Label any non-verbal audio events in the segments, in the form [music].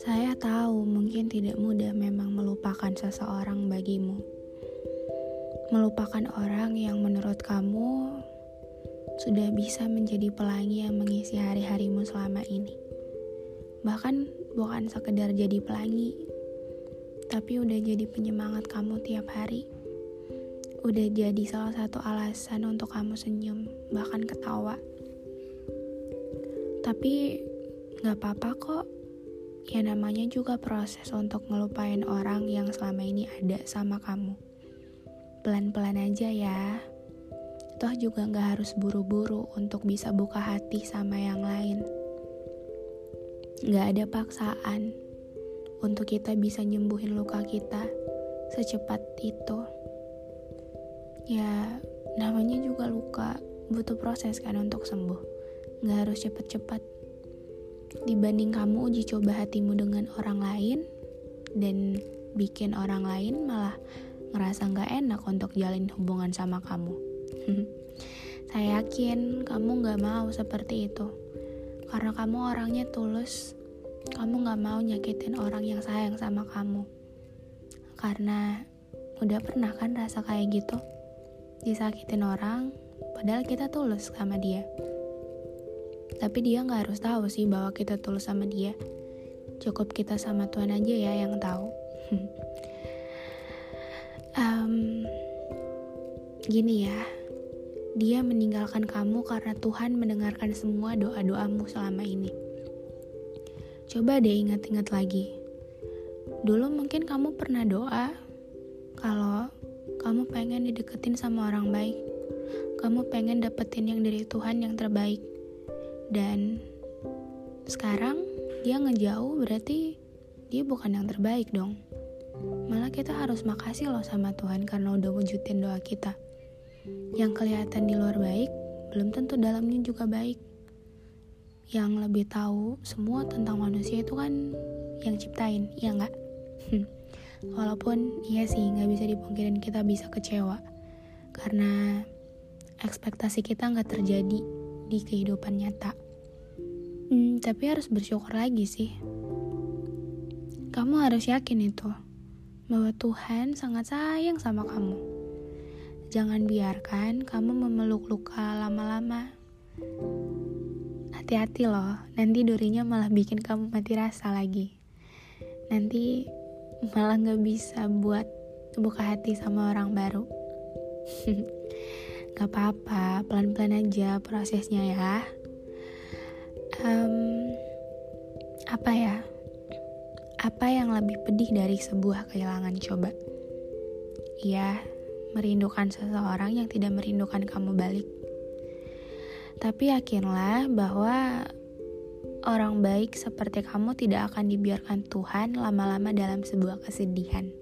Saya tahu mungkin tidak mudah memang melupakan seseorang bagimu. Melupakan orang yang menurut kamu sudah bisa menjadi pelangi yang mengisi hari-harimu selama ini. Bahkan bukan sekedar jadi pelangi, tapi udah jadi penyemangat kamu tiap hari. Udah jadi salah satu alasan untuk kamu senyum, bahkan ketawa. Tapi gak apa-apa kok, ya namanya juga proses untuk ngelupain orang yang selama ini ada sama kamu. Pelan-pelan aja ya. Toh juga gak harus buru-buru untuk bisa buka hati sama yang lain. Gak ada paksaan untuk kita bisa nyembuhin luka kita secepat itu. Ya, namanya juga luka, butuh proses kan untuk sembuh. Gak harus cepet-cepet. Dibanding kamu uji coba hatimu dengan orang lain dan bikin orang lain malah ngerasa gak enak untuk jalin hubungan sama kamu. [laughs] Saya yakin kamu gak mau seperti itu. Karena kamu orangnya tulus, kamu gak mau nyakitin orang yang sayang sama kamu. Karena udah pernah kan rasa kayak gitu? Disakitin orang, padahal kita tulus sama dia. Tapi dia gak harus tahu sih bahwa kita tulus sama dia. Cukup kita sama Tuhan aja ya yang tahu. [laughs] um, gini ya, dia meninggalkan kamu karena Tuhan mendengarkan semua doa-doamu selama ini. Coba deh ingat-ingat lagi. Dulu mungkin kamu pernah doa kalau kamu pengen dideketin sama orang baik. Kamu pengen dapetin yang dari Tuhan yang terbaik. Dan sekarang dia ngejauh berarti dia bukan yang terbaik dong. Malah kita harus makasih loh sama Tuhan karena udah wujudin doa kita. Yang kelihatan di luar baik, belum tentu dalamnya juga baik. Yang lebih tahu semua tentang manusia itu kan yang ciptain, ya nggak? Walaupun iya sih nggak bisa dipungkirin kita bisa kecewa karena ekspektasi kita nggak terjadi di kehidupan nyata. Hmm, tapi harus bersyukur lagi sih. Kamu harus yakin itu bahwa Tuhan sangat sayang sama kamu. Jangan biarkan kamu memeluk luka lama-lama. Hati-hati loh, nanti durinya malah bikin kamu mati rasa lagi. Nanti malah gak bisa buat buka hati sama orang baru. [laughs] gak apa-apa, pelan-pelan aja prosesnya ya. Um, apa ya? Apa yang lebih pedih dari sebuah kehilangan coba? Iya, merindukan seseorang yang tidak merindukan kamu balik. Tapi yakinlah bahwa orang baik seperti kamu tidak akan dibiarkan Tuhan lama-lama dalam sebuah kesedihan.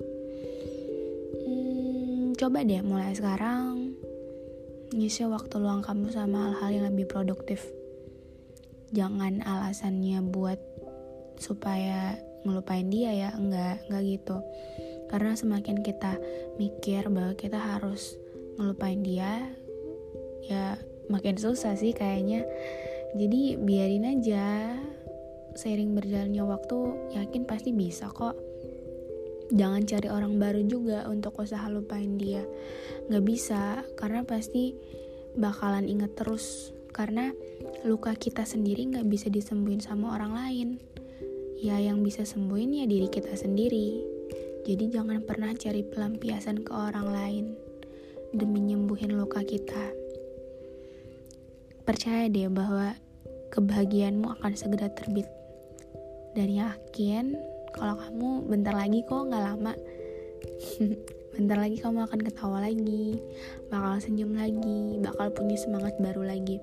Hmm, coba deh mulai sekarang ngisi waktu luang kamu sama hal-hal yang lebih produktif. Jangan alasannya buat supaya ngelupain dia ya, enggak, enggak gitu. Karena semakin kita mikir bahwa kita harus ngelupain dia, ya makin susah sih kayaknya. Jadi biarin aja. Seiring berjalannya waktu, yakin pasti bisa kok. Jangan cari orang baru juga untuk usaha lupain dia. Gak bisa, karena pasti bakalan inget terus. Karena luka kita sendiri gak bisa disembuhin sama orang lain. Ya yang bisa sembuhin ya diri kita sendiri. Jadi jangan pernah cari pelampiasan ke orang lain demi nyembuhin luka kita. Percaya deh bahwa kebahagiaanmu akan segera terbit. Dan yakin kalau kamu bentar lagi kok nggak lama, [laughs] bentar lagi kamu akan ketawa lagi bakal senyum lagi bakal punya semangat baru lagi.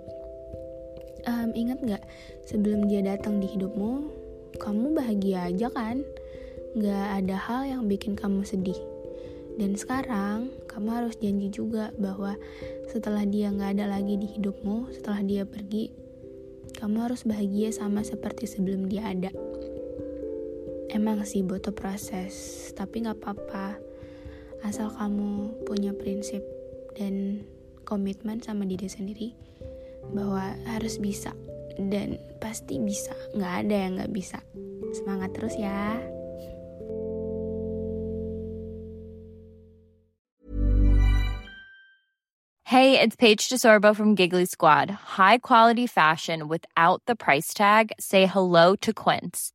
Um, ingat nggak sebelum dia datang di hidupmu kamu bahagia aja kan? Nggak ada hal yang bikin kamu sedih. Dan sekarang kamu harus janji juga bahwa setelah dia nggak ada lagi di hidupmu setelah dia pergi kamu harus bahagia sama seperti sebelum dia ada emang sih butuh proses tapi nggak apa-apa asal kamu punya prinsip dan komitmen sama diri sendiri bahwa harus bisa dan pasti bisa nggak ada yang nggak bisa semangat terus ya Hey, it's Paige DeSorbo from Giggly Squad. High quality fashion without the price tag. Say hello to Quince.